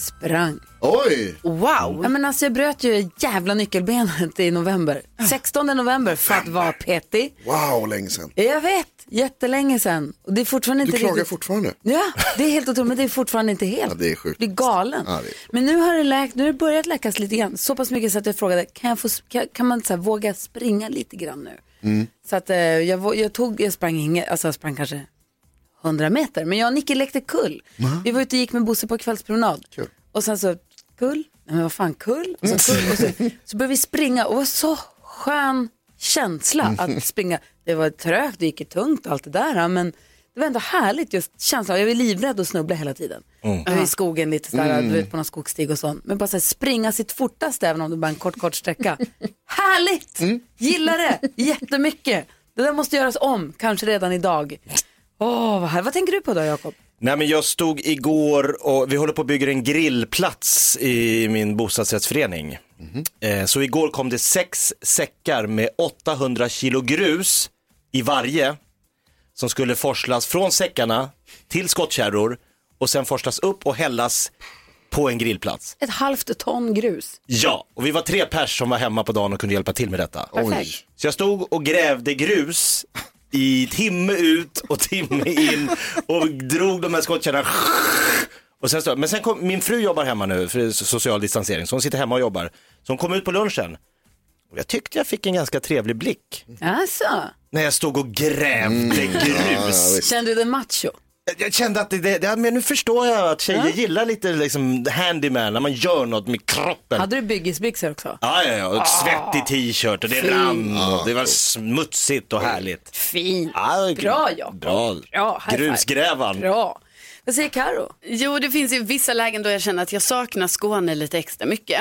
Sprang. Oj! Wow! Ja, men alltså, jag bröt ju jävla nyckelbenet i november. 16 november för att vara petig. Wow, länge sedan. Jag vet, jättelänge sedan. Och det är fortfarande Du inte klagar riktigt... fortfarande? Ja, det är helt otroligt, men det är fortfarande inte helt. Ja, det är sjukt. blir galen. Ja, det är- Men nu har det läkt, nu har det börjat läkas lite grann. Så pass mycket så att jag frågade, kan, jag få, kan, kan man så här, våga springa lite grann nu? Mm. Så att eh, jag, vå- jag tog, jag sprang inget, alltså jag sprang kanske 100 meter. Men jag och Nicky lekte kull. Vi var ute och gick med Bosse på kvällspromenad. Kul. Och sen så, kull, nej men vad fan, kull, och så, kull, och så, så började vi springa och det var så skön känsla att springa. Det var trögt, det gick ju tungt och allt det där, men det var ändå härligt just känslan. Jag var livrädd att snubbla hela tiden. Var i skogen lite sådär, du vet på någon skogsstig och sånt. Men bara så här, springa sitt fortaste även om det bara är en kort, kort sträcka. härligt! Gillar det jättemycket. Det där måste göras om, kanske redan idag. Åh, vad, här. vad tänker du på då, Jakob? Nej men jag stod igår och vi håller på att bygga en grillplats i min bostadsrättsförening. Eh, Så igår kom det sex säckar med 800 kilo grus i varje som skulle forslas från säckarna till skottkärror och sen forslas upp och hällas på en grillplats. Ett halvt ton grus. Ja, och vi var tre pers som var hemma på dagen och kunde hjälpa till med detta. Oj. Så jag stod och grävde grus i timme ut och timme in och drog de här skottkärrorna. Och sen stod, men sen kom, min fru jobbar hemma nu för social distansering, så hon sitter hemma och jobbar. Så hon kom ut på lunchen. Och jag tyckte jag fick en ganska trevlig blick Alltså, när jag stod och grävde grus. kände du dig macho? Jag- kände att det, det, det, men nu förstår jag att tjejer gillar lite liksom handyman, när man gör något med kroppen. Hade du byggisbyxor också? Ja, ja, ja, och svettig t-shirt och det rann och det var smutsigt och härligt. Fint. Ja, Bra Jakob. Bra. Bra. Grusgrävan. Bra. Vad säger Karo? Jo, det finns ju vissa lägen då jag känner att jag saknar Skåne lite extra mycket.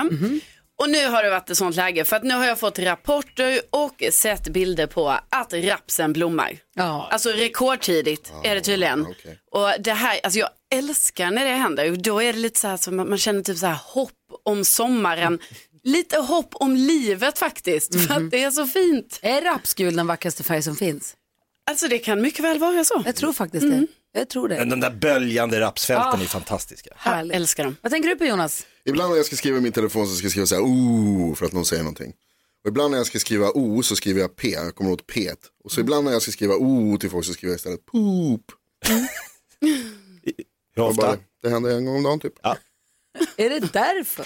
Och nu har det varit ett sånt läge för att nu har jag fått rapporter och sett bilder på att rapsen blommar. Ja. Alltså rekordtidigt är det tydligen. okej. Och det här, alltså jag älskar när det händer. Då är det lite så här som att man känner typ så här hopp om sommaren. Lite hopp om livet faktiskt, för att det är så fint. Är rapsgul den vackraste färg som finns? Alltså det kan mycket väl vara så. Jag tror faktiskt det. Jag tror det. Men de där böljande rapsfälten är fantastiska. Härligt. Älskar dem. Vad tänker du på Jonas? Ibland när jag ska skriva i min telefon så ska jag skriva så här oh för att någon säger någonting. Och ibland när jag ska skriva o så skriver jag p, jag kommer åt p. Och så ibland när jag ska skriva o till folk så skriver jag istället poop. Hur Och ofta? bara, det händer en gång om dagen typ. Är det därför?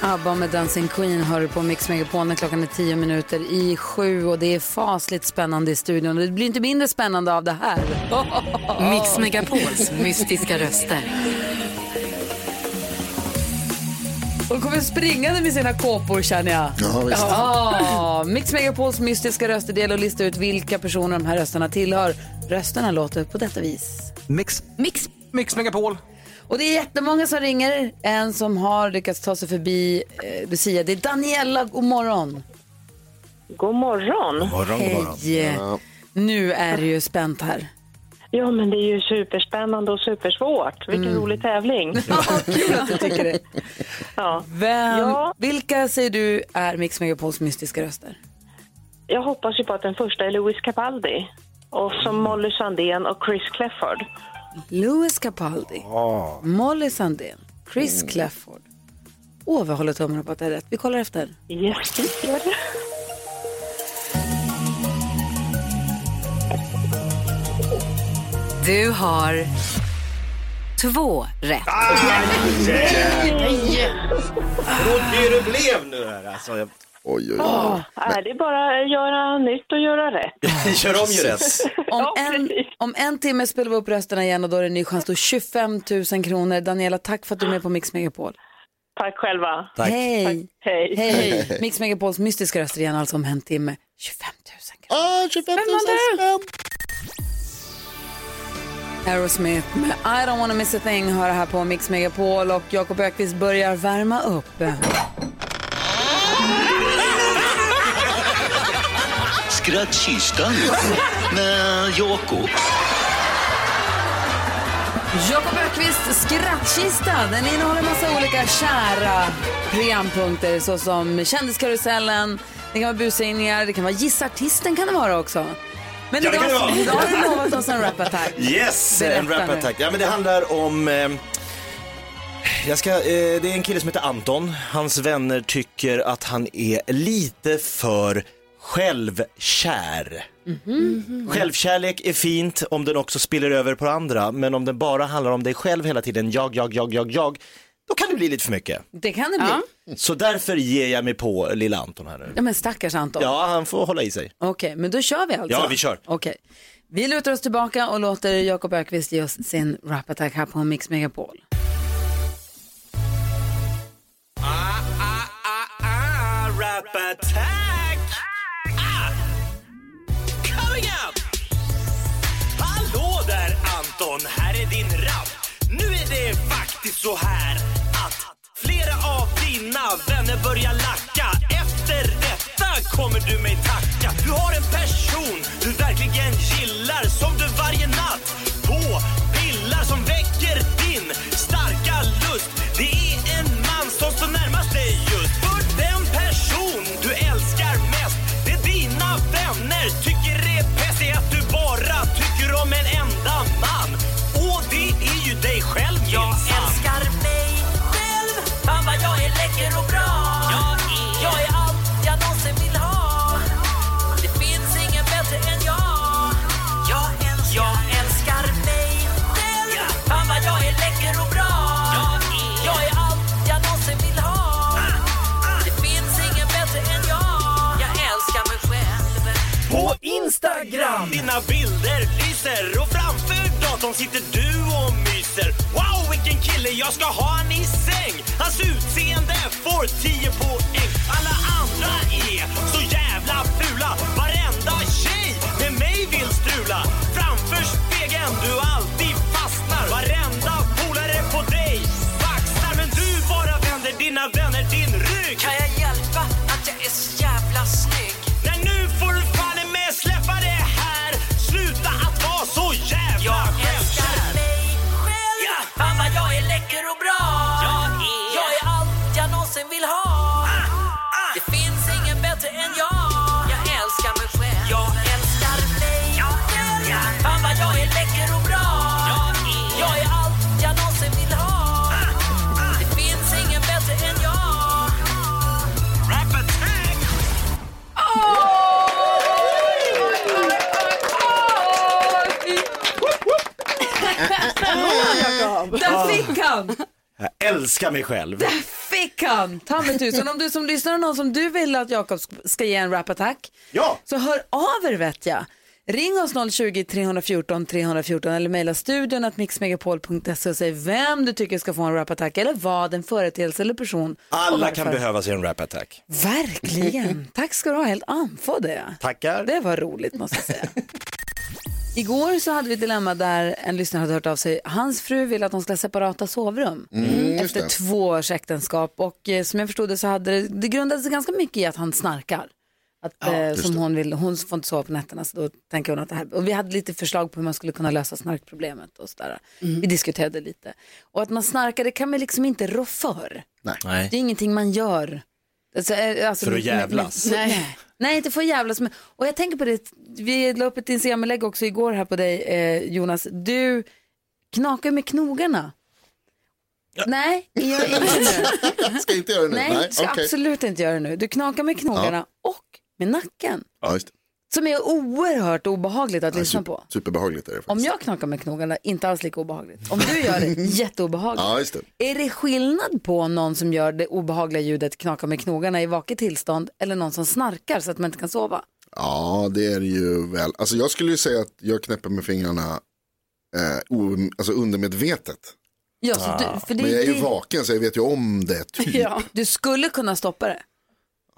ABBA med Dancing Queen hör du på Mix Megapol när klockan är tio minuter i sju och det är fasligt spännande i studion. Det blir inte mindre spännande av det här. Mix Megapols mystiska röster. Hon kommer springande med sina kåpor känner jag. Ja, visst. Ja, Mix Megapols mystiska röster del och lista ut vilka personer de här rösterna tillhör. Rösterna låter på detta vis. Mix. Mix. Mix Megapol. Och det är jättemånga som ringer. En som har lyckats ta sig förbi eh, Lucia. Det är Daniela, god morgon. God morgon. Morgon, god morgon. Hej. Nu är det ju spänt här. Ja, men det är ju superspännande och supersvårt. Vilken rolig tävling. Ja, kul att du tycker det. Ja. Vem, Ja. Vilka säger du är Mix Megapols mystiska röster? Jag hoppas ju på att den första är Louis Capaldi. Och som Molly Sandén och Chris Clefford. Louis Capaldi, Molly Sandén, Chris Clefford. Åh, vi håller tummarna på att det är rätt. Vi kollar efter. Yes, det gör det. Du har två rätt. Trodde det blev nu här alltså. Oj, oj, oj. Nej, det är bara att göra nytt och göra rätt. Kör om ju rätt. Om, en, om en timme spelar vi upp rösterna igen och då är det en ny chans. Då 25 000 kronor. Daniela, tack för att du är med på Mix Megapol. Tack själva. Tack. Hej! Hej. Hej! Mix Megapols mystiska röster igen, alltså om en timme. 25 000 kronor. Ah, 25 000 spänn. Aerosmith med I don't wanna miss a thing hör här på Mix Megapol och Jakob Ökvist börjar värma upp. Skrattkistan med Jakob. Jakob Ökvists skrattkista. Den innehåller massa olika kära programpunkter såsom Kändiskarusellen, det kan vara busringningar, det kan vara Gissa artisten kan det vara också. Men Ja, det kan det idag, vara. idag har du lovat oss en rap-attack. Yes, Berätta en rap nu. attack. Ja, men det handlar om... Eh, jag ska, eh, det är en kille som heter Anton. Hans vänner tycker att han är lite för självkär. Självkärlek är fint om den också spiller över på andra, men om den bara handlar om dig själv hela tiden, jag, jag, jag, jag, jag, då kan det bli lite för mycket. Det kan det bli. Så därför ger jag mig på lilla Anton här nu. Ja men stackars Anton. Ja, han får hålla i sig. Okej, men då kör vi alltså. Ja, vi kör. Okej. Vi lutar oss tillbaka och låter Jakob Ökvist ge oss sin rap-attack här på Mix Megapol. Rap där här är din rap. Nu är det faktiskt så här att flera av dina vänner börjar lacka. Efter detta kommer du mig tacka. Du har en person du verkligen gillar som du varje natt på pillar som väcker din starka lust. Det är en man som står närmast dig just. För den person du älskar mest, det dina vänner. Tycker är pest är att du bara tycker om en enda man. Dina bilder lyser. Och framför datorn sitter du och myser. Wow vilken kille, jag ska ha han i säng. Hans utseende får 10 poäng. Alla andra är så jävla fula. Varenda tjej med mig vill strula. Framför spegeln du alltid fastnar. Varenda polare på dig baxnar Men du bara vänder dina vänner din han! Jag älskar mig själv. Där fick han! Ta mig tusan. Om du som lyssnar har någon som du vill att Jakob sk- ska ge en rap-attack Ja! så hör av er vet jag. Ring oss 020-314 314 eller mejla studion att mixmegapol.se och säg vem du tycker ska få en rap-attack eller vad, en företeelse eller person. Alla kan behöva sig en rap attack. Verkligen. Tack ska du ha, helt andfådd är jag. Tackar. Det var roligt måste jag säga. Igår så hade vi ett dilemma där en lyssnare hade hört av sig. Hans fru ville att de skulle ha separata sovrum Mm, just efter det. två års äktenskap. Och eh, som jag förstod det så hade det, det grundade sig ganska mycket i att han snarkar. Att, eh, som hon, vill, hon får inte sova på nätterna så då tänker hon att det här, och vi hade lite förslag på hur man skulle kunna lösa snarkproblemet och sådär. Vi diskuterade lite. Och att man snarkar det kan man liksom inte rå för. Nej. Det är ingenting man gör. Alltså, eh, alltså, För att jävlas. nej. nej, inte för att jävlas. Men, och jag tänker på det, vi la upp ett Instagram-lägg också igår här på dig eh, Jonas. Du knakar med knogarna. Nej, gör inte nu. Ska inte göra det nu? Nej, ska okej. absolut inte göra det nu. Du knakar med knogarna och med nacken. Ja, just det. Som är oerhört obehagligt att lyssna på. Superbehagligt är det Om faktiskt. jag knakar med knogarna, inte alls lika obehagligt. Om du gör det, jätteobehagligt. Ja, just det. Är det skillnad på någon som gör det obehagliga ljudet knaka med knogarna i vaket tillstånd eller någon som snarkar så att man inte kan sova? Ja, det är det ju väl. Alltså jag skulle ju säga att jag knäpper med fingrarna eh, o, alltså undermedvetet. Ja, så du, för det, Men jag är ju det, vaken så jag vet ju om det. Typ. ja, du skulle kunna stoppa det.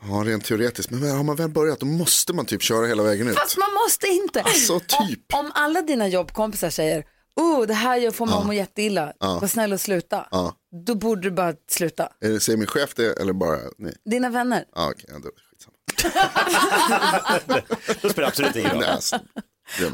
Ja, rent teoretiskt. Men har man väl börjat då måste man typ köra hela vägen ut. Fast man måste inte. Alltså, typ. Om, om alla dina jobbkompisar säger, oh, det här gör får mig att må jätteilla, var snäll och sluta. Ja. Då borde du bara sluta. Är det, säger min chef det eller bara ni? Dina vänner. Ja, okej, ja, då, skitsamma. Då spelar absolut ingen roll. Nej, alltså.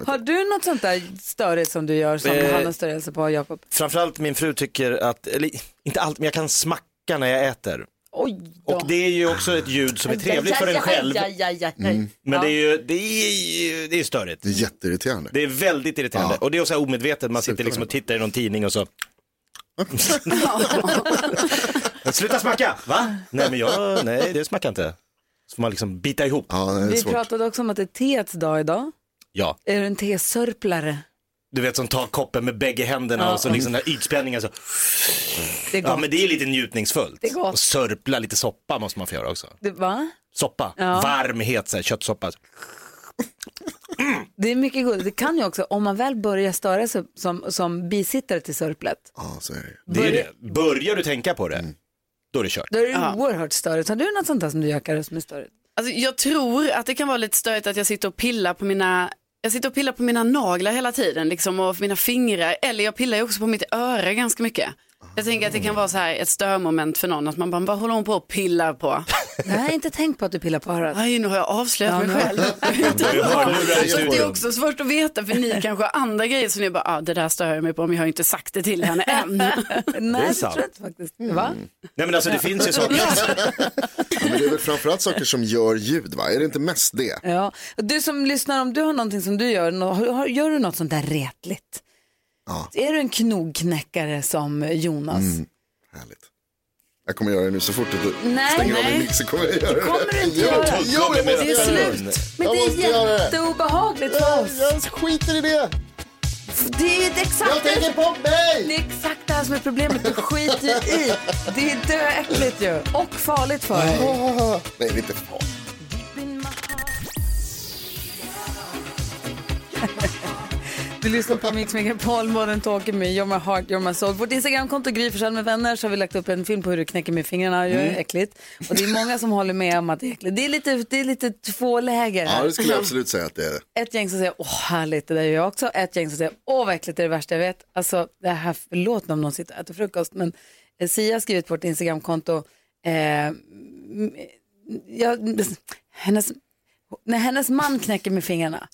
Har du något sånt där störigt som du gör som Eh, Hanna stör på, Jakob? Framförallt min fru tycker att, eller inte allt, men jag kan smacka när jag äter. Oj då. Och det är ju också ett ljud som är trevligt för en själv. Aj. Men det är ju, det är, ju- det är störigt. Det är jätteirriterande. Det är väldigt irriterande. Ja. Och det är också omedvetet, man sitter liksom och tittar i någon tidning och så. Sluta smacka! Va? Nej men jag, nej det smackar inte. Så får man liksom bita ihop. Ja, det Vi pratade också om att det är teets dag idag. Ja, Är du en tesörplare? Du vet som tar koppen med bägge händerna Ja. och så liksom den här ytspänningen så. Det är gott. Ja men det är lite njutningsfullt. Det är gott. Och sörpla lite soppa måste man få göra också. Det, va? Soppa, Ja. varm het så här, köttsoppa. Det är mycket gott. Det kan ju också, om man väl börjar störa sig som, som bisittare till sörplet, Ja, så är det. Det är det. Börjar du tänka på det, då är det kört. då är det oerhört störigt. Har du något sånt där som du gör som är störigt? Alltså, jag tror att det kan vara lite störigt att jag sitter och pillar på mina jag sitter och pillar på mina naglar hela tiden liksom, och mina fingrar. Eller jag pillar ju också på mitt öra ganska mycket. Jag tänker att det kan vara så här ett störmoment för någon. Att man bara, vad håller hon på och pillar på? Jag har inte tänkt på att du pillar på örat. Aj, nu har jag avslöjat Ja, mig själv. Så det är också svårt att veta för ni kanske har andra grejer som ni bara, ah, det där stör jag mig på men jag har inte sagt det till henne än. Nej, det sant. tror jag inte faktiskt. Va? Nej men alltså det finns ju saker. Ja, men det är väl framförallt saker som gör ljud, va? Är det inte mest det? Ja. Du som lyssnar, om du har någonting som du gör, gör du något sånt där retligt? Ja. Är du en knogknäckare som Jonas? Mm. Härligt. Jag kommer göra det nu så fort du Nej, stänger av nej. min mix så kommer jag göra det. kommer du inte Jo, göra. Jo, jag Det är det. slut. Men Jag det är det. jätteobehagligt för oss. jag skiter i det. Det är exakt Jag tänker det, på det mig. är exakt det här som är problemet. Du skiter i. Det är döäckligt ju. Och farligt för dig. Nej, det är inte farligt. Du lyssnar på Mix Megapol, Modern Talking med You're My Heart, You're My Soul. Vårt Instagramkonto Gry Forssell med vänner så har vi lagt upp en film på hur du knäcker med fingrarna. Det är äckligt. Och det är många som håller med om att det är äckligt. Det är lite, det är lite två läger Ja, det skulle jag absolut säga att det är. Ett gäng som säger åh härligt, det där gör jag också. Ett gäng som säger åh vad äckligt, det är det värsta jag vet. Alltså det här, förlåt mig om någon sitter och äter frukost, men eh, Sia har skrivit på vårt Instagramkonto, eh, m- ja, hennes, när hennes man knäcker med fingrarna,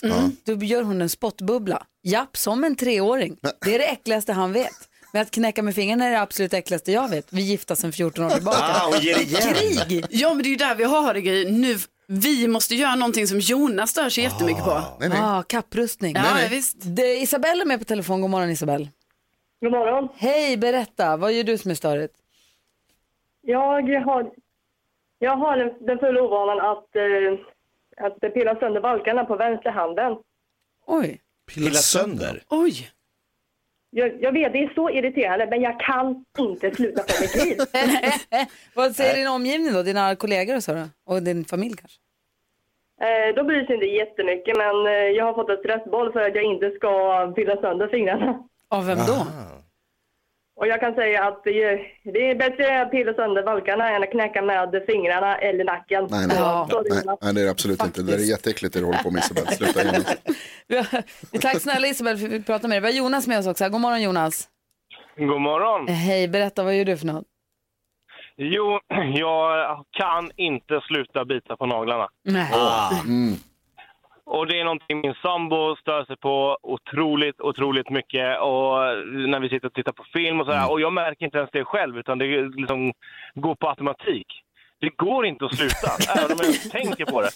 då gör hon en spottbubbla. Japp, som en treåring. Det är det äckligaste han vet. Men att knäcka med fingrarna är det absolut äckligaste jag vet. Vi gifta sedan 14 år tillbaka. Ah, och ger igen. Krig! Ja men det är ju där vi har det Gry. Nu, vi måste göra någonting som Jonas stör sig jättemycket på. Nej, nej. Ah, kapprustning. Ja, ja, visst. Det, Isabelle är med på telefon. God morgon Isabelle. God morgon. Hej, berätta. Vad gör du som är störigt? Jag har, jag har den, den fulla ovanan att, eh, att pilla sönder valkarna på vänsterhanden. Oj. Pilla sönder. Oj. Jag, jag vet, det är så irriterande, men jag kan inte sluta på mitt liv. Vad säger din omgivning då? Dina kollegor och så då? Och din familj kanske? Eh, de bryr sig inte jättemycket, men eh, jag har fått ett stressboll för att jag inte ska pilla sönder fingrarna. Av vem då? Och jag kan säga att det är, det är bättre att pilla sönder valkarna än att knäcka med fingrarna eller nacken. Nej, nej. Ja. Är Nej, nej, det är det absolut inte. Det är jätteäckligt det du håller på med Isabel. Sluta igen. Tack snälla Isabelle för att vi pratade med dig. Vi har Jonas med oss också. God morgon Jonas. God morgon. Eh, Hej, berätta. Vad gör du för något? Jo, jag kan inte sluta bita på naglarna. Nej. Och det är någonting min sambo stör sig på otroligt, otroligt mycket. Och när vi sitter och tittar på film och sådär. Och jag märker inte ens det själv, utan det liksom går på automatik. Det går inte att sluta, även om jag inte tänker på det.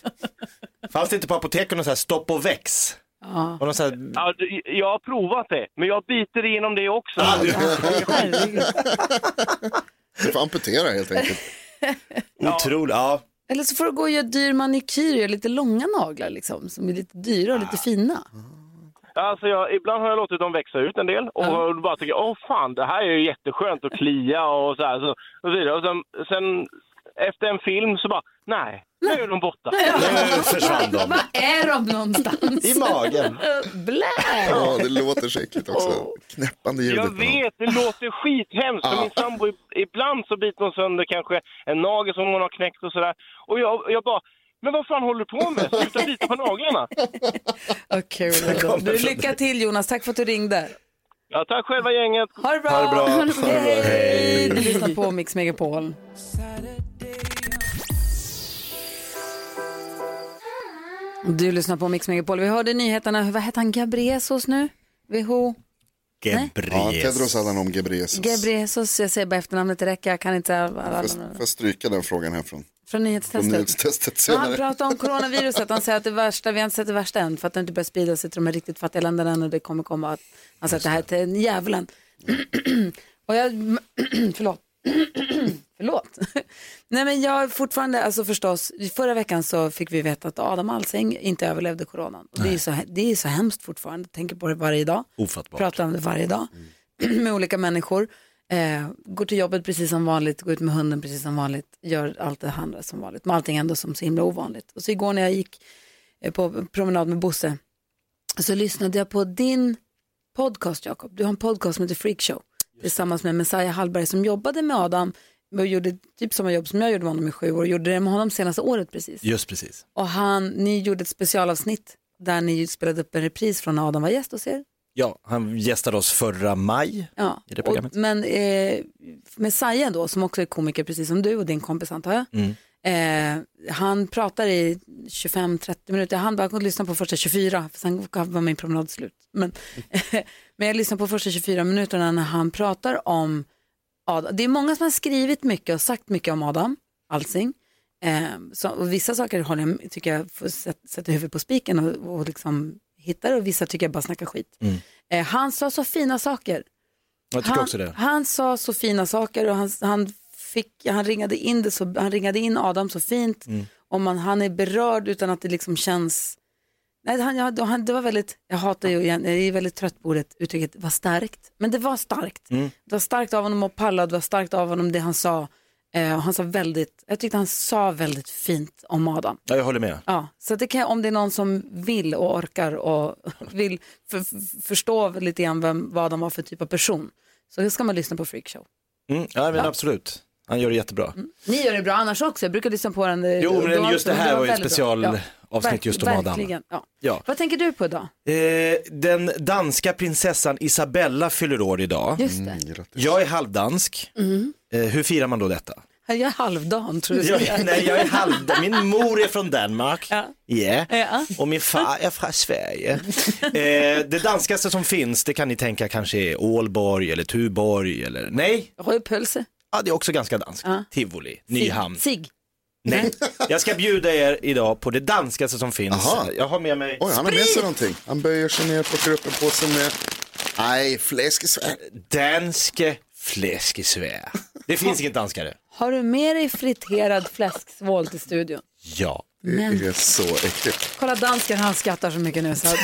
Fanns det inte på apoteken någon sån här stopp och väx? Ja. Och här... Ja, jag har provat det, men jag biter igenom det också. Herregud. Du får amputera helt enkelt. Otroligt, ja. Eller så får du gå och göra dyr manikyr och göra lite långa naglar liksom, som är lite dyra och lite fina. Alltså jag, ibland har jag låtit dem växa ut en del och Ja. bara tycker åh fan det här är ju jätteskönt att klia och så här. Så, och så vidare. Och sen, sen efter en film så bara, nej, nu är de borta. Nu försvann de. Var är de någonstans? I magen. Blä! Ja, det låter så äckligt också. Knäppande ljudet. Jag vet, det låter skithemskt. Ja. min sambo, ibland så biter hon sönder kanske en nagel som hon har knäckt och sådär. Och jag, jag bara, men vad fan håller du på med? Sluta bita på naglarna. Ändå. Du, lycka till Jonas, tack för att du ringde. Ja, tack själva gänget. Ha det bra! Ha det bra. Ha det bra. Hej! Hej. Du lyssnar på Mix Megapol. Du lyssnar på Mix Megapol. Vi hörde nyheterna. Vad heter han? Gabriesos nu? WHO? Ja, Gebreyesus. Tedros Adhanom Ghebreyesus. Gabriesos. Jag säger bara efternamnet, det räcker. Jag kan inte Får jag stryka den frågan här från, från från nyhetstestet. nyhetstestet Ja, han senare? pratar om coronaviruset. Han säger att det värsta, vi har inte sett det värsta än för att det inte börjar sprida sig till de här riktigt fattiga länderna än och det kommer komma att, han säger att det här är till djävulen. och jag, förlåt. förlåt. Nej men jag fortfarande, alltså förstås, förra veckan så fick vi veta att Adam Alsing inte överlevde coronan. Och det, är så, det är så hemskt fortfarande, tänker på det varje dag. Ofattbart. Pratar om det varje dag med olika människor. Eh, går till jobbet precis som vanligt, går ut med hunden precis som vanligt, gör allt det andra som vanligt. Men allting ändå som så himla ovanligt. Och så igår när jag gick eh, på promenad med Bosse så lyssnade jag på din podcast Jakob. Du har en podcast som heter Freakshow tillsammans med Messiah Hallberg som jobbade med Adam och gjorde typ samma jobb som jag gjorde med honom i sju år och gjorde det med honom senaste året precis. Just precis. Och han, ni gjorde ett specialavsnitt där ni spelade upp en repris från när Adam var gäst hos er. Ja, han gästade oss förra maj Ja, i det och, programmet. men eh, Messiah då, som också är komiker precis som du och din kompis antar jag. Mm. Eh, han pratar i 25-30 minuter, han bara lyssna på första 24, för sen var min promenad slut. Men, men jag lyssnar på första 24 minuterna när han pratar om Adam. Det är många som har skrivit mycket och sagt mycket om Adam Alsing. Eh, så, och vissa saker håller jag, tycker jag sätta huvudet på spiken och, och liksom hittar och vissa tycker jag bara snackar skit. Mm. Eh, han sa så fina saker. Jag tycker han, också det. Han sa så fina saker och han, han, fick, han, ringade in det så, han ringade in Adam så fint. Mm. Om man, han är berörd utan att det liksom känns... Nej, han, ja, han, det var väldigt, jag hatar ju, igen- jag är väldigt trött på ordet, uttrycket var starkt. Men det var starkt. Mm. Det var starkt av honom att palla, det var starkt av honom det han sa. Eh, och han sa väldigt, jag tyckte han sa väldigt fint om Adam. Ja, jag håller med. Ja, så det kan, om det är någon som vill och orkar och vill för, för, förstå lite grann vem, vad de var för typ av person så ska man lyssna på Freakshow. Mm, ja, men absolut. Han gör det jättebra. Ni gör det bra annars också, jag brukar lyssna på den. Jo, men då- just det här var ju ett specialavsnitt verk- just om Adam. Ja. Ja. Vad tänker du på idag? Eh, den danska prinsessan Isabella fyller år idag. Just det. Jag är halvdansk. Mm. Eh, hur firar man då detta? Jag är halvdan tror du. Jag, nej, jag är halvdansk. Min mor är från Danmark. Ja. Yeah. Ja. Och min far är från Sverige. Eh, det danskaste som finns, det kan ni tänka kanske är Ålborg eller Tuborg eller nej, Rödpölse. Ja, det är också ganska danskt. Ja. Tivoli, Nyhamn. Sig. Nej, jag ska bjuda er idag på det danskaste som finns. Aha. Jag har med mig Oj, han har med sig någonting. Han böjer sig ner, plockar upp en påse med, nej, fläskesvärd. danske fläskesvär. Det finns inget danskare. Har du med dig friterad fläsksvål till studion? Ja. Men- Det är så äckligt. Kolla dansken, han skrattar så mycket nu. Så.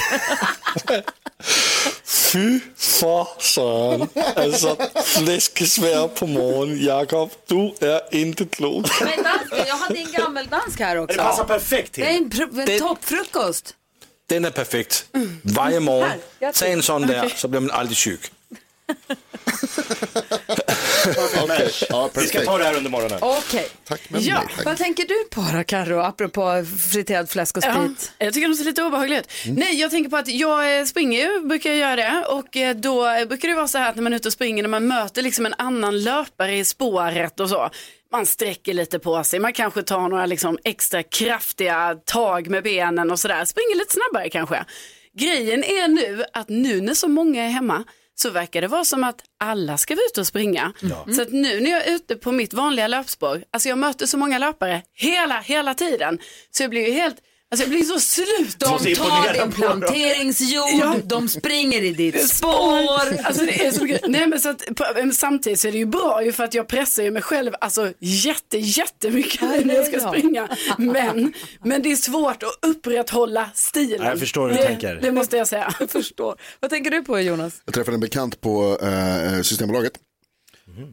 Fy for søren. Altså, flæskesvær på morgen. Jakob, du er intet klok. Men dansken, jag hade en gammeldansk här Det också. passar perfekt Det är till. en, pr- en Det- toppfrukost. Den er perfekt. Varje jeg Tag en sådan der, så bliver man aldrig syg. Okej, ja, Vi ska ta det här under morgonen. Okej. Tack med Ja, mig. Vad tänker du på då Carro, apropå friterad fläsk och Ja, sprit? jag tycker det ser lite obehagligt ut. Mm. Nej, jag tänker på att jag eh, springer ju, brukar jag göra det. Och eh, då brukar det vara så här att när man är ute och springer, när man möter liksom en annan löpare i spåret och så. Man sträcker lite på sig, man kanske tar några liksom extra kraftiga tag med benen och sådär. Springer lite snabbare kanske. Grejen är nu att nu när så många är hemma så verkar det vara som att alla ska vara ute och springa. Så att nu när jag är ute på mitt vanliga löpspår, alltså jag möter så många löpare hela, hela tiden. Så jag blir ju helt, alltså jag blir så slut. De tar din planteringsjord, Ja. de springer i ditt spår. Alltså det är så mycket. Nej men så att, samtidigt så är det ju bra ju för att jag pressar ju mig själv alltså jätte, jättemycket Ja, när jag ska bra. springa. Men, men det är svårt att upprätthålla stilen. Ja, jag förstår hur du det, tänker. Det måste jag säga. Jag förstår. Vad tänker du på Jonas? Jag träffade en bekant på eh, Systembolaget.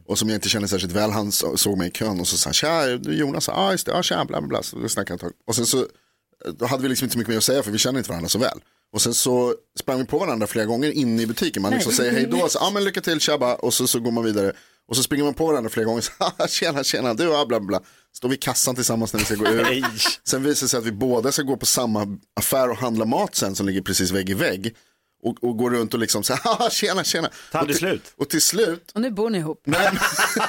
Och som jag inte känner särskilt väl, han så- såg mig i kön och så sa han, tja, Jonas, ja ah, just det, ja tja, bla bla bla. Så snackade tag. Och sen så, då hade vi liksom inte så mycket mer att säga för vi känner inte varandra så väl. Och sen så sprang vi på varandra flera gånger inne i butiken. Man liksom säger hej då, så, ja men lycka till tjabba. Och så, så går man vidare. Och så springer man på varandra flera gånger, så, "Haha, tjena tjena, du ja bla bla. Står vi i kassan tillsammans när vi ska gå ut. Sen visar det sig att vi båda ska gå på samma affär och handla mat sen som ligger precis vägg i vägg. Och, och går runt och liksom så här, "Haha, tjena, tjena. Aldrig och till, slut. Och till slut, Och nu bor ni ihop. men,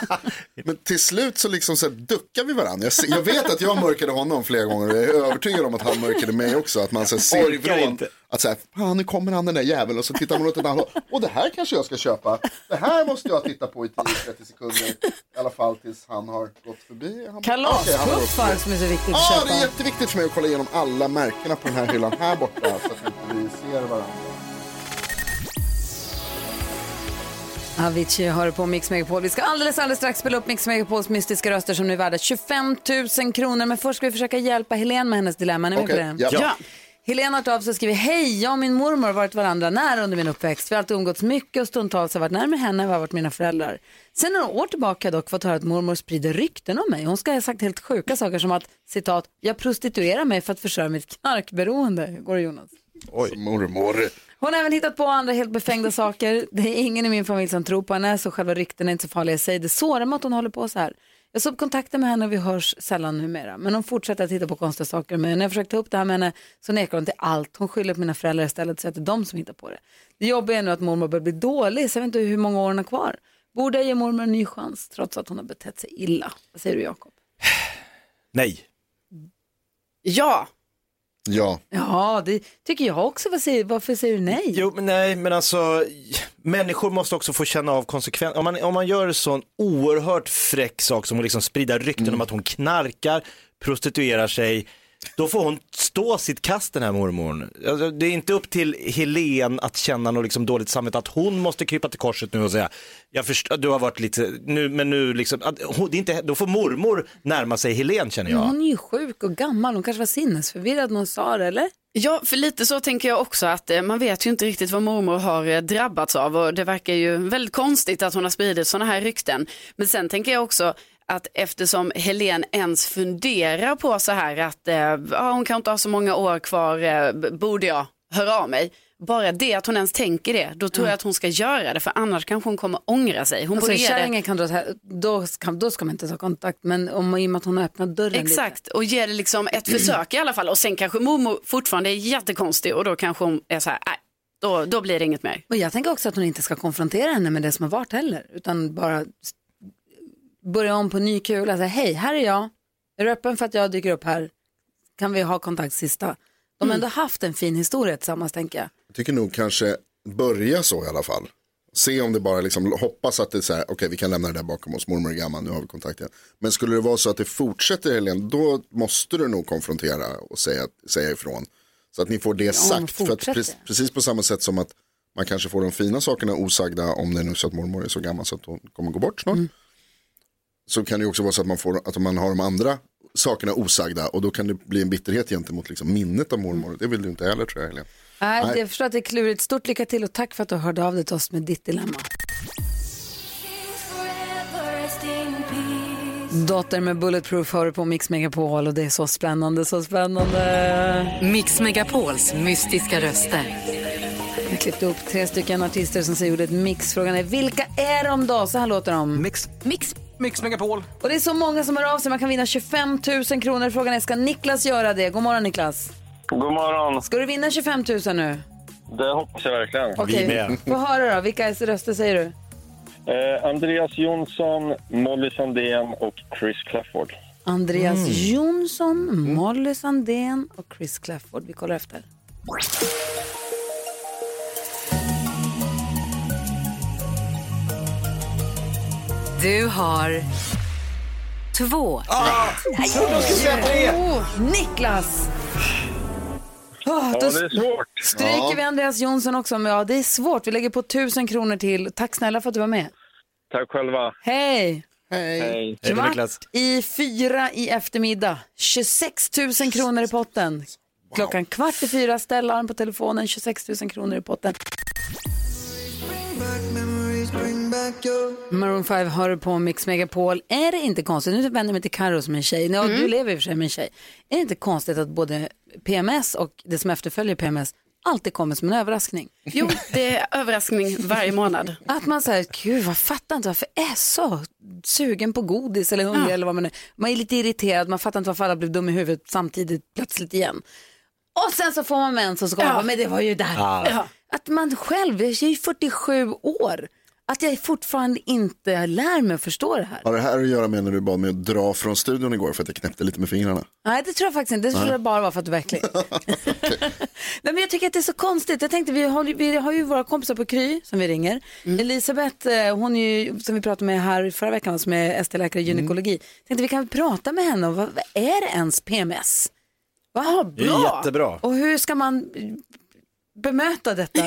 men till slut så liksom så här duckar vi varandra. Jag, jag vet att jag mörkade honom flera gånger och jag är övertygad om att han mörkade mig också. Att man så här, ser ifrån. Att så här, fan nu kommer han den där jäveln och så tittar man åt ett annat håll. Och det här kanske jag ska köpa. Det här måste jag titta på i 10-30 sekunder. I alla fall tills han har gått förbi. Han, Kalaspuffar förbi. som är så viktigt att Ja, det är köpa. jätteviktigt för mig att kolla igenom alla märkena på den här hyllan här borta. Så att inte vi ser varandra. Avicii har det på Mix Megapol. Vi ska alldeles, alldeles strax spela upp Mix Megapols mystiska röster som nu är värda 25 000 kronor. Men först ska vi försöka hjälpa Helene med hennes dilemma. Är ni med Okej, på det? ja. Ja. Helene har av sig och skrivit Hej, jag och min mormor har varit varandra nära under min uppväxt. Vi har alltid umgåtts mycket och stundtals har jag varit närmare henne än vad jag har varit mina föräldrar. Sen några år tillbaka dock fått höra att mormor sprider rykten om mig. Hon ska ha sagt helt sjuka saker som att, citat, jag prostituerar mig för att försörja mitt knarkberoende. Hur Går det Jonas? Oj. Mormor. Hon har även hittat på andra helt befängda saker. Det är ingen i min familj som tror på henne, så själva ryktena är inte så farliga i sig. Det sårar mig att hon håller på så här. Jag såg kontakten med henne och vi hörs sällan numera. Men hon fortsätter att titta på konstiga saker. Men när jag försöker ta upp det här med henne så nekar hon till allt. Hon skyller på mina föräldrar istället och säger att det är de som hittar på det. Det jobbiga är nu att mormor börjar bli dålig, så jag vet inte hur många år hon har kvar. Borde jag ge mormor en ny chans trots att hon har betett sig illa? Vad säger du Jakob? Nej. Ja. Ja. Ja, det tycker jag också. Vad säger, varför säger du nej? Jo, men nej, men alltså människor måste också få känna av konsekvenser. Om man, om man gör en sån oerhört fräck sak som att liksom sprida rykten om att hon knarkar, prostituerar sig, då får hon stå sitt kast den här mormorn. Alltså, det är inte upp till Helen att känna något liksom dåligt samvete, att hon måste krypa till korset nu och säga, jag förstår, du har varit lite, nu, men nu liksom, att, hon, det är inte, då får mormor närma sig Helen känner jag. Men hon är ju sjuk och gammal. Hon kanske var sinnesförvirrad när hon sa det, eller? Ja, för lite så tänker jag också att eh, man vet ju inte riktigt vad mormor har eh, drabbats av och det verkar ju väldigt konstigt att hon har spridit sådana här rykten. Men sen tänker jag också att eftersom Helen ens funderar på så här att eh, hon kan inte ha så många år kvar, eh, borde jag höra av mig? Bara det att hon ens tänker det, då tror jag att hon ska göra det för annars kanske hon kommer ångra sig. Hon Alltså, kärringen kan dra här, då ska, då ska man inte ta kontakt, men om, i och med att hon har öppnat dörren lite. Exakt, och ge det liksom ett försök i alla fall. Och sen kanske mormor fortfarande är jättekonstig och då kanske hon är så här, nej, då, då blir det inget mer. Och jag tänker också att hon inte ska konfrontera henne med det som har varit heller, utan bara börja om på ny kula. Säga, Hej, här är jag. Är du öppen för att jag dyker upp här? Kan vi ha kontakt sista? De har ändå haft en fin historia tillsammans, tänker jag. Jag tycker nog kanske börja så i alla fall. Se om det bara liksom, hoppas att det är så här, okej vi kan lämna det där bakom oss, mormor är gammal, nu har vi kontakt igen. Men skulle det vara så att det fortsätter Helene, då måste du nog konfrontera och säga, säga ifrån. Så att ni får det hon sagt. För att fortsätter. pre- precis på samma sätt som att man kanske får de fina sakerna osagda om det är nu så att mormor är så gammal så att hon kommer gå bort snart. Mm. Så kan det ju också vara så att man, får, att man har de andra sakerna osagda och då kan det bli en bitterhet gentemot liksom minnet av mormor. Det vill du inte heller tror jag Helene. Nej, Nej. Jag förstår att det är klurigt. Stort lycka till och tack för att du hörde av dig till oss med ditt dilemma. Dotter med Bulletproof hör på Mix Megapol och det är så spännande, så spännande. Mix Megapols mystiska röster. Jag klippte upp tre stycken artister som säger ordet mix. Frågan är vilka är de då? Så här låter de. Mix. Mix. Mix Megapol. Och det är så många som hör av sig. Man kan vinna 25 000 kronor. Frågan är, ska Niklas göra det? God morgon Niklas. God morgon. Ska du vinna 25 000 nu? Det hoppas jag verkligen. Okej, få höra då. Vilka röster säger du? Eh, Andreas Jonsson, Molly Sandén och Chris Clafford. Andreas Mm. Jonsson, Molly Sandén och Chris Clafford. Vi kollar efter. Du har två rätt. Oh, Niklas! Oh, Ja, det är svårt. stryker vi Andreas Jonsson också. Men ja, det är svårt. Vi lägger på tusen kronor till. Tack snälla för att du var med. Tack själva. Hej! Hej. Hej. Hej då, Niklas. Kvart i fyra i eftermiddag. 26 000 kronor i potten. Klockan kvart i fyra, ställ larm på telefonen. 26 000 kronor i potten. Maroon 5 hör på Mix Megapol. Är det inte konstigt, nu vänder jag mig till Karo som är tjej, ja, du lever i och för sig med en tjej. Är det inte konstigt att både PMS och det som efterföljer PMS alltid kommer som en överraskning? Jo, det är överraskning varje månad. Att man säger, gud jag fattar inte varför är så sugen på godis eller hungrig Ja. eller vad man är. Man är lite irriterad, man fattar inte varför alla blev dum i huvudet samtidigt plötsligt igen. Och sen så får man mens och så kommer Ja. man, men det var ju där. Ja. att man själv, jag är ju 47 år, att jag fortfarande inte lär mig att förstå det här. Har det här att göra med när du bad mig att dra från studion igår för att jag knäppte lite med fingrarna? Nej, det tror jag faktiskt inte. Det tror jag bara var för att du verkligen... Nej, men jag tycker att det är så konstigt. Jag tänkte, vi har, vi har ju våra kompisar på Kry som vi ringer. Elisabeth, eh, hon är ju, som vi pratade med här förra veckan, som är ST-läkare i gynekologi. Tänkte vi kan prata med henne om vad, vad är det ens PMS? Va? Det är jättebra. Och hur ska man bemöta detta?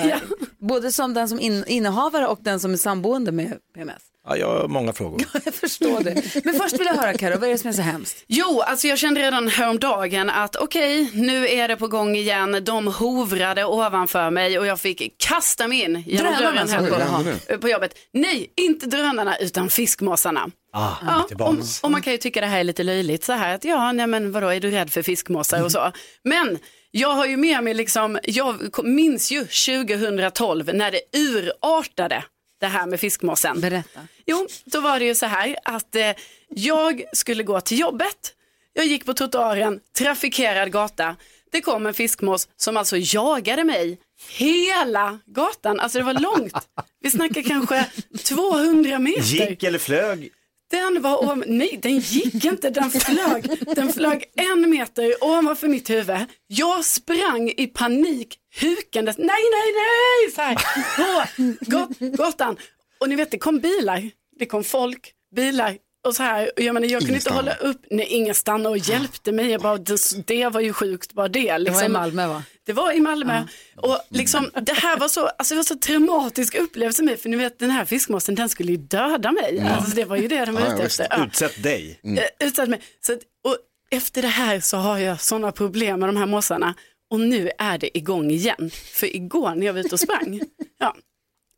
Både som den som in, innehavare och den som är samboende med PMS. Ja, jag har många frågor. Jag förstår det. Men först vill jag höra Karo, vad är det som är så hemskt? Jo, alltså jag kände redan häromdagen att okej, nu är det på gång igen. De hovrade ovanför mig och jag fick kasta mig in genom Drönarna dörren här på, på jobbet. Nej, inte drönarna utan fiskmåsarna. Ah, Ja, och, och man kan ju tycka det här är lite löjligt så här att ja, nej men vadå, är du rädd för fiskmåsar och så. Men jag har ju med mig liksom, jag minns ju 2012 när det urartade det här med fiskmåsen. Berätta. Jo, då var det ju så här att eh, jag skulle gå till jobbet. Jag gick på trottoaren, trafikerad gata. Det kom en fiskmås som alltså jagade mig hela gatan. Alltså det var långt. Vi snackar kanske 200 meter. Gick eller flög? Den var om, nej den gick inte, den flög. Den flög en meter ovanför mitt huvud. Jag sprang i panik, hukandes, nej, nej, nej, så här, på gott, gatan. Och ni vet, det kom bilar, det kom folk, bilar. Och så här, jag, menar, jag kunde inte hålla upp, nej ingen stannade och hjälpte mig. Jag bara, det, det var ju sjukt bara det. Det var i Liksom. Malmö va? Det var i Malmö. Och liksom, det här var så, alltså det var så traumatisk upplevelse för mig, för ni vet den här fiskmåsen den skulle ju döda mig. Ja. Alltså, det var ju det den var Ja, ute efter. Ja. Utsätt dig. Eh, Utsatt mig. Så att, och efter det här så har jag sådana problem med de här mossarna. Och nu är det igång igen. För igår när jag var ute och sprang, ja,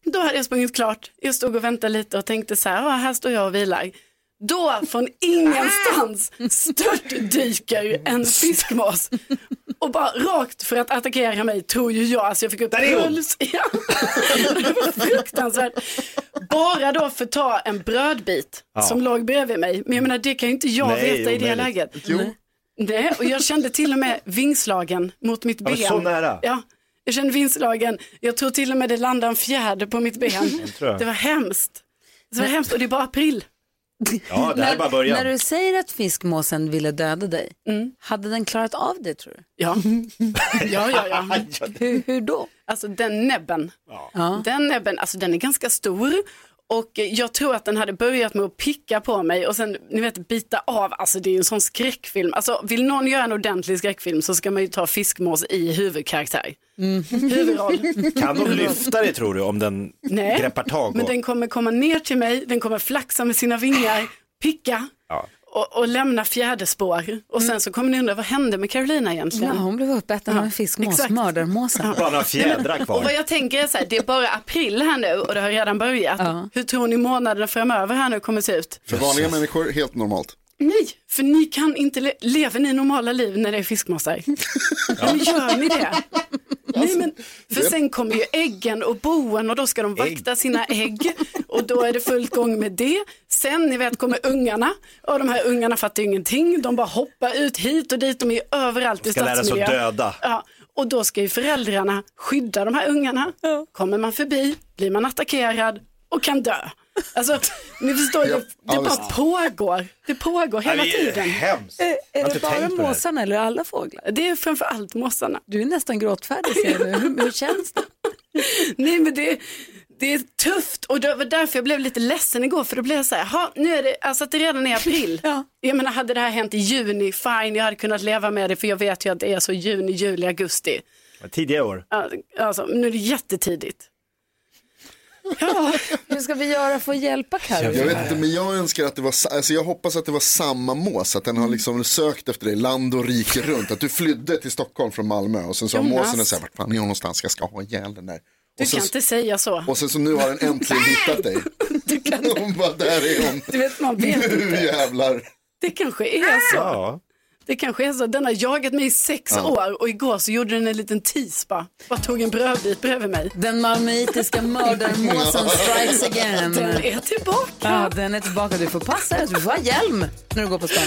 då hade jag sprungit klart. Jag stod och väntade lite och tänkte så här, "Ja, här står jag och vilar. Då från ingenstans störtdyker en fiskmås och bara rakt för att attackera mig tror ju jag. Alltså jag fick upp Där är puls. Ja. Det var fruktansvärt. Bara då för att ta en brödbit Ja. som låg bredvid mig. Men jag menar det kan ju inte jag Nej, veta i det omöjligt. läget. Jo. Nej, och jag kände till och med vingslagen mot mitt Ja, ben. så nära. Ja, jag kände vingslagen. Jag tror till och med det landade en fjäder på mitt ben. jag. Det var hemskt. Det var hemskt och det är bara april. Ja, det här är bara början. När du säger att fiskmåsen ville döda dig, Mm. hade den klarat av det tror du? Ja, ja, ja. ja. Hur, hur då? Alltså den näbben, Ja. den näbben, alltså den är ganska stor. Och jag tror att den hade börjat med att picka på mig och sen, ni vet, bita av. Alltså det är ju en sån skräckfilm. Alltså vill någon göra en ordentlig skräckfilm så ska man ju ta fiskmås i huvudkaraktär. Huvudroll. Kan de lyfta dig tror du om den Nej, greppar tag? men Och... den kommer komma ner till mig, den kommer flaxa med sina vingar, picka Ja. Och, och lämna fjäderspår. Och sen så kommer ni undra, vad hände med Carolina egentligen? Ja, hon blev uppäten av en fiskmås, exakt. mördarmåsen. Bara några fjädrar Och kvar. vad jag tänker är så här, det är bara april här nu och det har redan börjat. Ja. Hur tror ni månaderna framöver här nu kommer se ut? För vanliga människor, helt normalt. Nej, för ni kan inte, le- lever ni normala liv när det är fiskmåsar? Eller gör ni det? Nej, men, för sen kommer ju äggen och boen och då ska de vakta sina ägg och då är det fullt gång med det. Sen ni vet kommer ungarna och de här ungarna fattar ju ingenting. De bara hoppar ut hit och dit, de är ju överallt i Ska lära sig stadsmiljö. att döda. Ja, och då ska ju föräldrarna skydda de här ungarna. Kommer man förbi blir man attackerad och kan dö. Alltså, ni förstår, Ja, det, det ja, bara visst. pågår. Det pågår hela Nej, det är tiden. hemskt. Är, Jag är det bara tänkt på det här. måsarna eller alla fåglar? Det är framför allt mossarna. Du är nästan gråtfärdig ser jag nu. Hur, hur känns det? Nej men det, det är tufft och det var därför jag blev lite ledsen igår för då blev jag så här, "Ha, nu är det, alltså att det redan är april. Ja. Jag menar hade det här hänt i juni, fine jag hade kunnat leva med det för jag vet ju att det är så juni, juli, augusti. Tidiga år. Ja, Alltså, nu är det jättetidigt. Ja, Hur ska vi göra för att hjälpa Carro? Jag vet inte, men jag önskar att det var, alltså jag hoppas att det var samma mås, att den har liksom sökt efter dig land och rike runt, att du flydde till Stockholm från Malmö och sen så har Jonas. måsen sagt, vart fan är hon någonstans, jag ska ha ihjäl den där. du sen, kan inte säga så. och sen så nu har den äntligen hittat dig. Hon bara, där är hon. Du vet, man vet Nu inte. jävlar. Det kanske är så. Ja. Det kanske är så. Den har jagat mig i sex år och igår så gjorde den en liten tease bara. Bara tog en brödbit bredvid mig. Den malmöitiska mördarmåsen strikes again. Den är tillbaka. Ja, den är tillbaka. Du får passa dig. Du får ha hjälm när du går på stan.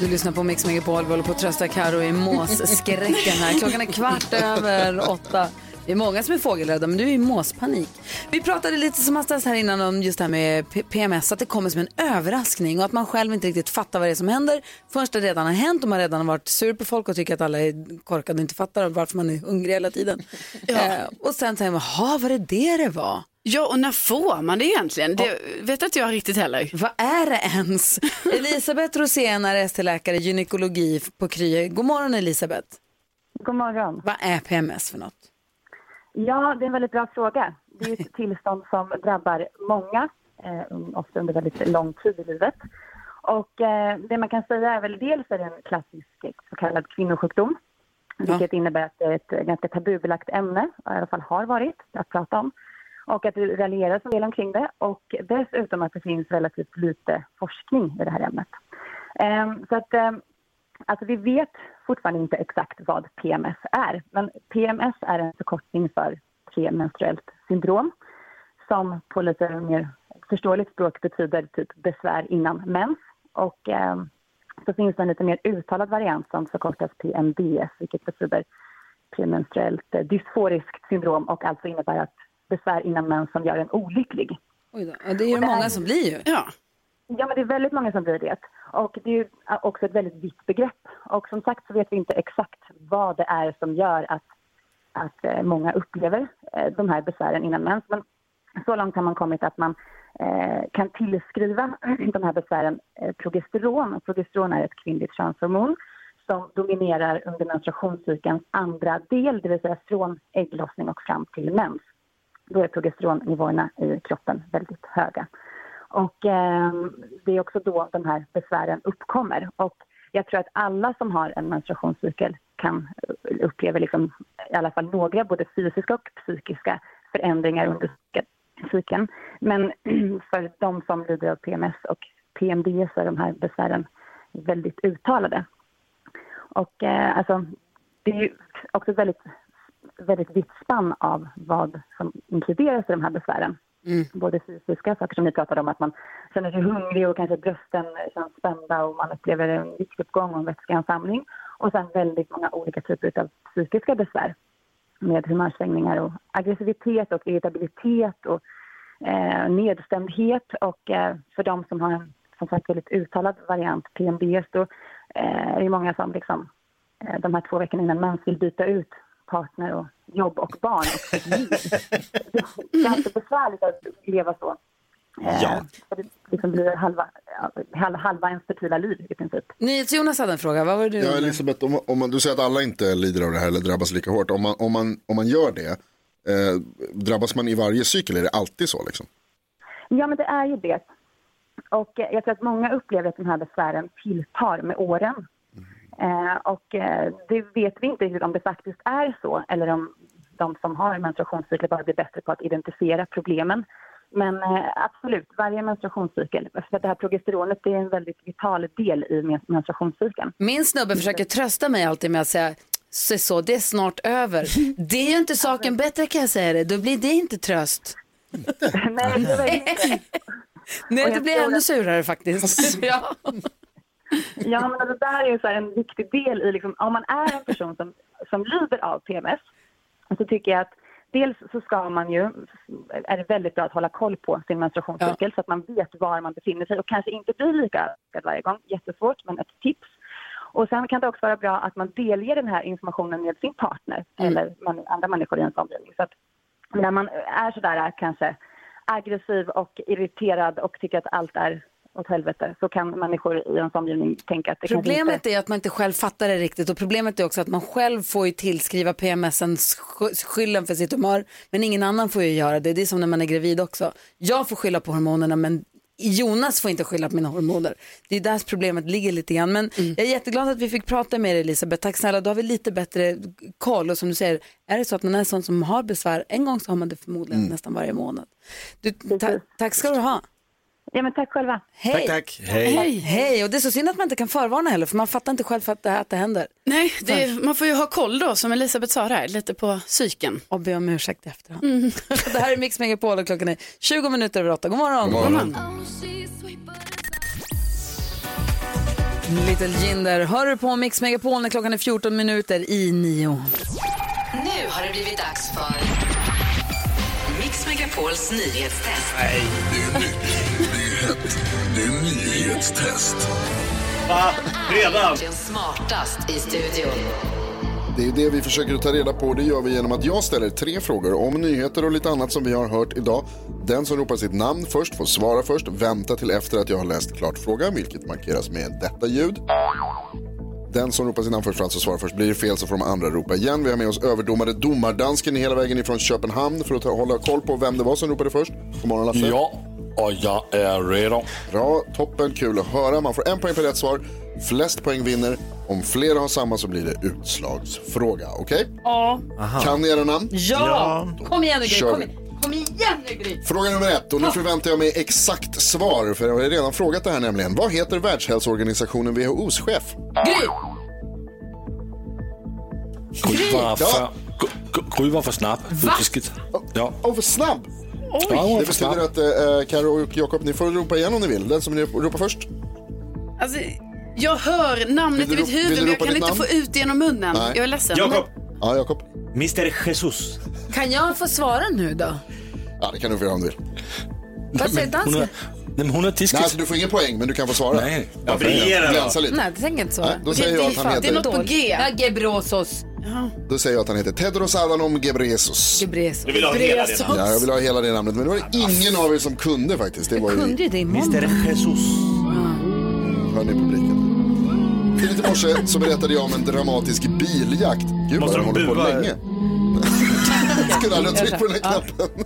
Du lyssnar på Mix Megapol, vi håller på att trösta Karo i måsskräcken här. Klockan är kvart över åtta. Det är många som är fågelrädda, men du är i måspanik. Vi pratade lite som hastigast här innan om just det här med P- PMS, att det kommer som en överraskning och att man själv inte riktigt fattar vad det är som händer förrän det redan har hänt och man redan har varit sur på folk och tycker att alla är korkade och inte fattar varför man är hungrig hela tiden. Eh, och sen tänker man, jaha, var det det det var? Ja, och när får man det egentligen? Det vet inte jag riktigt heller. Vad är det ens? Elisabeth Rosén är ST-läkare i gynekologi på Kry. God morgon Elisabeth. God morgon. Vad är PMS för något? Ja, det är en väldigt bra fråga. Det är ett tillstånd som drabbar många, eh, ofta under väldigt lång tid i livet. Och eh, det man kan säga är väl dels är det en klassisk så kallad kvinnosjukdom, vilket innebär att det är ett ganska tabubelagt ämne, i alla fall har varit, att prata om. Och att det raljeras en del omkring det och dessutom att det finns relativt lite forskning i det här ämnet. Ehm, så att, ehm, alltså vi vet fortfarande inte exakt vad PMS är, men PMS är en förkortning för premenstruellt syndrom som på lite mer förståeligt språk betyder typ besvär innan mens. Och ehm, så finns det en lite mer uttalad variant som förkortas PMDS, vilket betyder premenstruellt eh, dysforiskt syndrom och alltså innebär att besvär innan mens som gör en olycklig. Oj då. Det är ju många som blir ju. Ja. Ja, men det är väldigt många som blir det. Och det är också ett väldigt vitt begrepp. Och som sagt så vet vi inte exakt vad det är som gör att, att eh, många upplever eh, de här besvären innan mens. Men så långt har man kommit att man eh, kan tillskriva de här besvären progesteron. Progesteron är ett kvinnligt könshormon som dominerar under menstruationscykelns andra del, det vill säga från ägglossning och fram till mens. Då är progesteronnivåerna i kroppen väldigt höga. Och eh, det är också då de här besvären uppkommer. Och jag tror att alla som har en menstruationscykel kan eh, uppleva liksom, i alla fall några både fysiska och psykiska förändringar under cykeln- Men för de som lider av PMS och PMD så är de här besvären väldigt uttalade. Och eh, alltså, det är också ett väldigt, väldigt vitt spann av vad som inkluderas i de här besvären. Mm. Både fysiska saker som ni pratade om, att man känner sig hungrig och kanske brösten känns spända och man upplever en viktuppgång och en vätskeansamling. Och sen väldigt många olika typer av psykiska besvär med humörsvängningar och aggressivitet och irritabilitet och eh, nedstämdhet. Och eh, för de som har en som sagt väldigt uttalad variant, PMDS, då eh, är det många som liksom, eh, de här två veckorna innan mens vill byta ut partner och jobb och barn och sitt liv. Det är ganska besvärligt att leva så. Eh, Ja. för Det liksom blir halva, halva, ens fertila liv i princip. NyhetsJonas hade en fråga, vad var det du Ja, Elisabeth, om, om man, du säger att alla inte lider av det här eller drabbas lika hårt. Om man, om man, om man gör det, eh, drabbas man i varje cykel? Är det alltid så? Liksom? Ja, men det är ju det. Och eh, jag tror att många upplever att de här besvären tilltar med åren. Eh, och eh, det vet vi inte riktigt om det faktiskt är så eller om de som har menstruationscykler bara blir bättre på att identifiera problemen. Men eh, absolut, varje menstruationscykel, för att det här progesteronet det är en väldigt vital del i men- menstruationscykeln. Min snubbe försöker trösta mig alltid med att säga se så, det är snart över. Det är ju inte saken bättre kan jag säga det, då blir det inte tröst. Nej, det är verkligen- Nej, det blir ännu surare faktiskt. ja. Ja, men det där är så en viktig del i, liksom, om man är en person som, som lider av PMS, så tycker jag att dels så ska man ju, är det väldigt bra att hålla koll på sin menstruationscykel så att man vet var man befinner sig och kanske inte blir lika överraskad varje gång. Jättesvårt, men ett tips. Och sen kan det också vara bra att man delger den här informationen med sin partner eller man, andra människor i ens omgivning. Så att när man är sådär kanske aggressiv och irriterad och tycker att allt är åt helvete så kan människor i ens omgivning tänka att det Problemet inte... är att man inte själv fattar det riktigt och problemet är också att man själv får ju tillskriva PMSen sk- skylden för sitt humör men ingen annan får ju göra det. Det är som när man är gravid också. Jag får skylla på hormonerna men Jonas får inte skylla på mina hormoner. Det är där problemet ligger lite grann. Men jag är jätteglad att vi fick prata med dig Elisabeth. Tack snälla, då har vi lite bättre koll. Och som du säger, är det så att man är en sån som har besvär, en gång så har man det förmodligen nästan varje månad. Du, ta- tack ska du ha. Ja, men tack själva. Hej. Tack, tack. Hej. Hej. Hej. Och det är så synd att man inte kan förvarna heller, för man fattar inte själv att det, att det händer. Nej, det, man får ju ha koll då, som Elisabeth sa där, lite på psyken. Och be om ursäkt i efterhand. det här är Mix Megapol och klockan är 20 minuter över åtta. God morgon. God morgon. Little Jinder hör du på Mix Megapol när klockan är 14 minuter i nio. Nu har det blivit dags för Megapols nyhetstest. Nej. Det är nytt, det är hett, det är nyhetstest. Va? Redan? Den smartast i studion. Det är det vi försöker ta reda på. Det gör vi genom att jag ställer tre frågor om nyheter och lite annat som vi har hört idag. Den som ropar sitt namn först får svara först. Vänta till efter att jag har läst klart frågan, vilket markeras med detta ljud. Den som ropar sitt namn först får alltså svara först. Blir det fel så får de andra ropa igen. Vi har med oss överdomare domardansken hela vägen ifrån Köpenhamn för att ta, hålla koll på vem det var som ropade först. God morgon Lasse. Ja, och jag är redo. Bra, toppen, kul att höra. Man får en poäng per rätt svar. Flest poäng vinner. Om flera har samma så blir det utslagsfråga. Okej? Ja. Kan ni era namn? Ja! Kom igen nu kom, igen. Kom igen nu Gry. Fråga nummer ett och nu förväntar jag mig exakt svar för jag har redan frågat det här nämligen. Vad heter Världshälsoorganisationen WHOs chef? Gry! Gry var Ja. för, Gry- var för snabb. Utskilt. Ja. Åh, för snabb! Ja, var Det betyder att eh, Karo och Jakob, ni får ropa igen om ni vill. Den som ni ropar först. Alltså, jag hör namnet i mitt huvud men jag kan inte namn? få ut det genom munnen. Nej. Jag är ledsen. Jakob. Ja, Jakob. Mr Jesus. Kan jag få svara nu då? Ja, det kan du få göra om du vill. Vad säger dansken? nej, men hon är Nej, diskigt. alltså, du får ingen poäng, men du kan få svara. Nej. Ja, briljera då. Glänsa lite. Nej, det tänker jag inte svara. Nej, då säger jag att han Det är heter, något på G. Ja, Gebrosos. då säger jag att han heter Tedros Adhanom Ghebreyesus. Gebresos. Du vill ha hela det namnet. Ja, jag vill ha hela det namnet, men det var det ingen av er som kunde faktiskt. Det var Jag kunde ju, det imorgon. Mr Jesus. hör ni publiken. Tidigt i morse så berättade jag om en dramatisk biljakt. Gud vad Måste de de håller på länge. Skulle aldrig ha tryckt på den här knappen.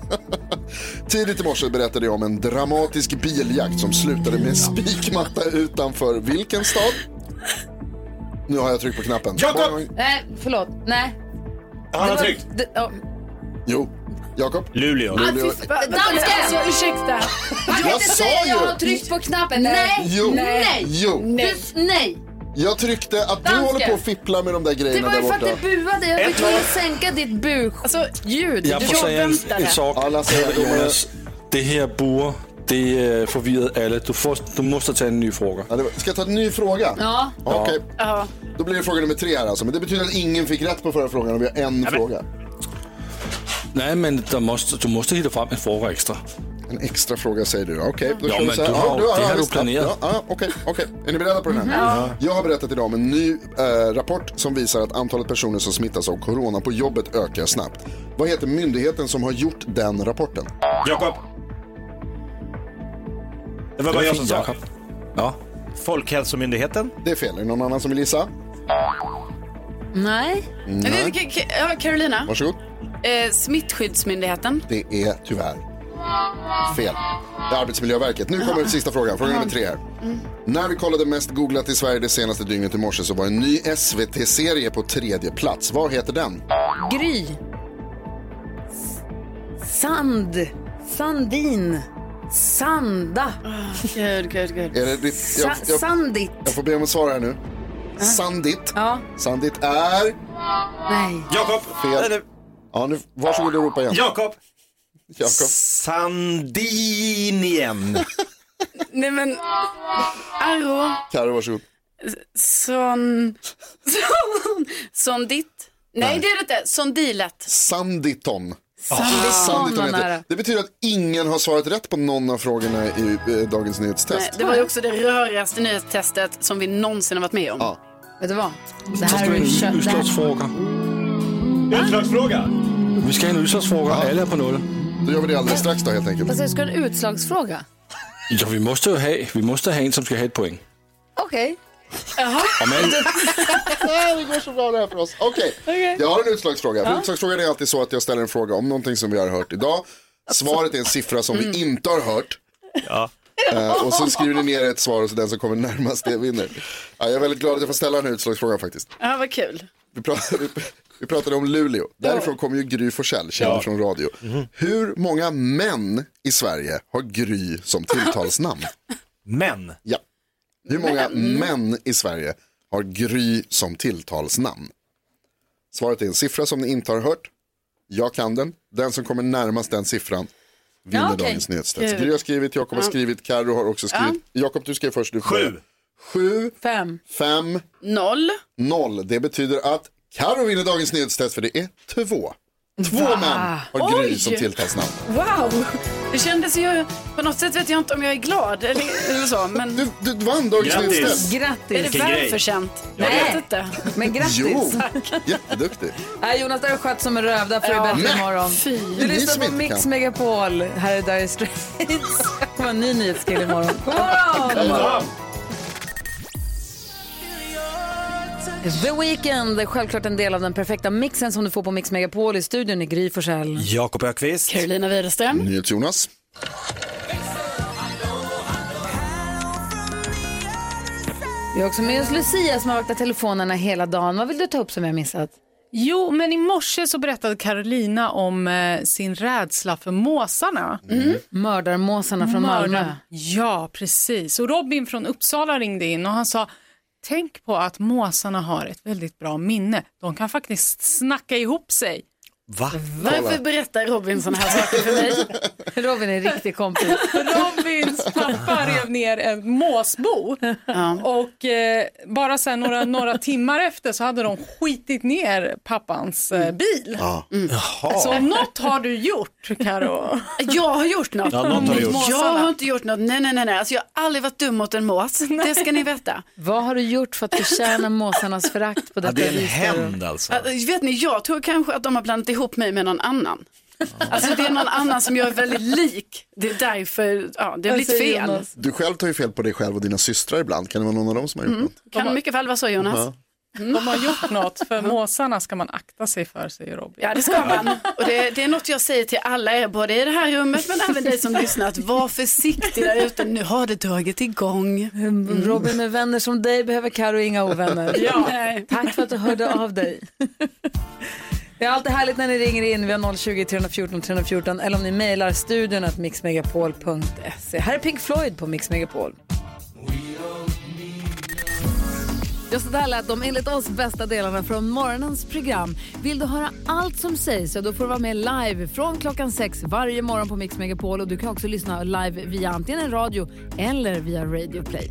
Tidigt i morse berättade jag om en dramatisk biljakt som slutade med en spikmatta utanför vilken stad? Nu har jag tryckt på knappen. Jakob! Nej, förlåt. Nej. Han har tryckt. Jo, Jakob. Luleå. Luleå. Dansken! Alltså ursäkta. Jag inte sa säga ju. jag har tryckt på knappen. Nej! Jo. Nej! Jo. Du, nej! Jag tryckte att du Dansken. håller på att fippla med de där Det grejerna var ju för att du buade. Jag fick Ett tvungen att sänka ditt bu-ljud. Jag Du får säga en, en sak. Domare. Jonas, det här buer, det forvirrede alle. Du, får, du måste ta en ny fråga. Ja, det var- Ska jag ta en ny fråga? Ja. Okej, Ja. då blir det fråga nummer tre här alltså. Men det betyder att ingen fick rätt på förra frågan och vi har en fråga. Nej, men der måste, du måste hitta fram en fråga extra. En extra fråga säger du. Okej, då Ja, kör vi men så här. du har- ja, det har du visst. planerat. Ja, ja, Okej, okej. Är ni beredda på den här? Jag har berättat idag om en ny eh, rapport som visar att antalet personer som smittas av corona på jobbet ökar snabbt. Vad heter myndigheten som har gjort den rapporten? Jakob. Det var bara jag som sa. Ja. Folkhälsomyndigheten. Det är fel. Är det någon annan som vill gissa? Nej. Ja, Carolina, Varsågod. eh, Smittskyddsmyndigheten. Det är tyvärr fel. Det är Arbetsmiljöverket. Nu kommer sista frågan. Fråga nummer tre här. När vi kollade mest googlat i Sverige det senaste dygnet i morse så var en ny SVT-serie på tredje plats. Vad heter den? Gry. S- Sand. Sandin. Sanda. Gud, gud, gud. Är det ditt, Sa- jag, jag, Sandit. jag får be om ett svar här nu. Sandit. Ja. Sandit är Nej. Jakob. fel. Eller- Ja, nu, varsågod och ropa igen. Jakob. Jakob. Sandinien. Nej men, Arro, Karo, varsågod. son, son, sondit. Nej det är det inte, sondilet. Sanditon. Sanditon Sanditon var heter. Det betyder att ingen har svarat rätt på någon av frågorna i eh, dagens nyhetstest. Nej, det var ju också det rörigaste nyhetstestet som vi någonsin har varit med om. Ja. Vet du vad? Det Så här ska är en utslagsfråga. Utslagsfråga. Vi ska ha en utslagsfråga. Alla är på noll. Då gör vi det alldeles strax då helt enkelt. Vad säger du, ska du ha en utslagsfråga? Ja, vi måste ju ha, vi måste ha en som ska ha ett poäng. Okej. Om en, det går så bra det här för oss. Okej, jag har en utslagsfråga. För Utslagsfrågan är alltid så att jag ställer en fråga om någonting som vi har hört idag. Svaret är en siffra som vi inte har hört. Ja. Eh, och så skriver ni ner ett svar och så den som kommer närmast det vinner. Ja, jag är väldigt glad att jag får ställa den här utslagsfrågan faktiskt. Ja, vad kul. Vi pratade, vi, pratade om Luleå. Därifrån kommer ju Gry Forssell, känd Ja. från radio. Hur många män i Sverige har Gry som tilltalsnamn? Men. Ja. Hur många män i Sverige har Gry som tilltalsnamn? Svaret är en siffra som ni inte har hört. Jag kan den. Den som kommer närmast den siffran vinner Ja, okej. dagens nyhetstest. Gry har skrivit, Jakob har skrivit, Karo har också skrivit. Jakob, du skrev först. Du Sju. Sju, fem, fem, noll. noll. Det betyder att Karo vinner dagens nyhetstest för det är två. Två Va? män har Gry Oj. som tilltalsnamn. Wow, det kändes ju, på något sätt vet jag inte om jag är glad eller, eller så. Men... Du, du vann dagens Grattis. nyhetstest. Grattis. Är det välförtjänt? Jag Nej. vet inte. Men grattis. Jo, jätteduktig. Nej, Jonas, det har skött som en röv. Där får du Ja. bättre imorgon. Fy. Du lyssnar på Mix kan. Megapol. Här är Dire Straits. Det kommer en ny nyhetskille imorgon. God morgon! God morgon. The Weeknd självklart en del av den perfekta mixen som du får på Mix Megapol i studion i Gry Forssell. Jakob Ökvist. Carolina Widerström. NyhetsJonas. Vi har också med oss Lucia som har vaktat telefonerna hela dagen. Vad vill du ta upp som jag missat? Jo, men i morse så berättade Carolina om eh, sin rädsla för måsarna. Mördarmåsarna från Malmö. Mördaren. Ja, precis. Och Robin från Uppsala ringde in och han sa Tänk på att måsarna har ett väldigt bra minne. De kan faktiskt snacka ihop sig. Va? Varför berättar Robin sådana här saker för mig? Robin är en riktig kompis. Robins pappa rev ner en måsbo och eh, bara sen några, några timmar efter så hade de skitit ner pappans eh, bil. Så något har du gjort, Karo. Jag har gjort något. Ja, något har du gjort. Jag har inte gjort något. Nej, nej, nej. nej. Alltså, jag har aldrig varit dum mot en mås. Det ska ni veta. Vad har du gjort för att förtjäna måsarnas förakt på Ja, detta det är en hämnd alltså. Vet ni, jag tror kanske att de har blandat ihop mig med någon annan. Alltså det är någon annan som jag är väldigt lik. Det är därför, ja, det har blivit säger fel. Du själv tar ju fel på dig själv och dina systrar ibland. Kan det vara någon av dem som har gjort något? Kan mycket väl vara så Jonas. Ja. De har gjort något, för måsarna ska man akta sig för, säger Robin. Ja det ska man. Och det, det är något jag säger till alla er, både i det här rummet men även dig som lyssnar, att var försiktig där ute. Nu har det dragit igång. Robin med vänner som dig behöver Karo inga ovänner. Ja. Tack för att du hörde av dig. Det är alltid härligt när ni ringer in. Vi har 020-314 314 eller om ni mejlar studion att mixmegapol.se. Här är Pink Floyd på Mix Megapol. Just det där lät de enligt oss bästa delarna från morgonens program. Vill du höra allt som sägs så då får du vara med live från klockan sex varje morgon på Mix Megapol och du kan också lyssna live via antingen radio eller via Radio Play.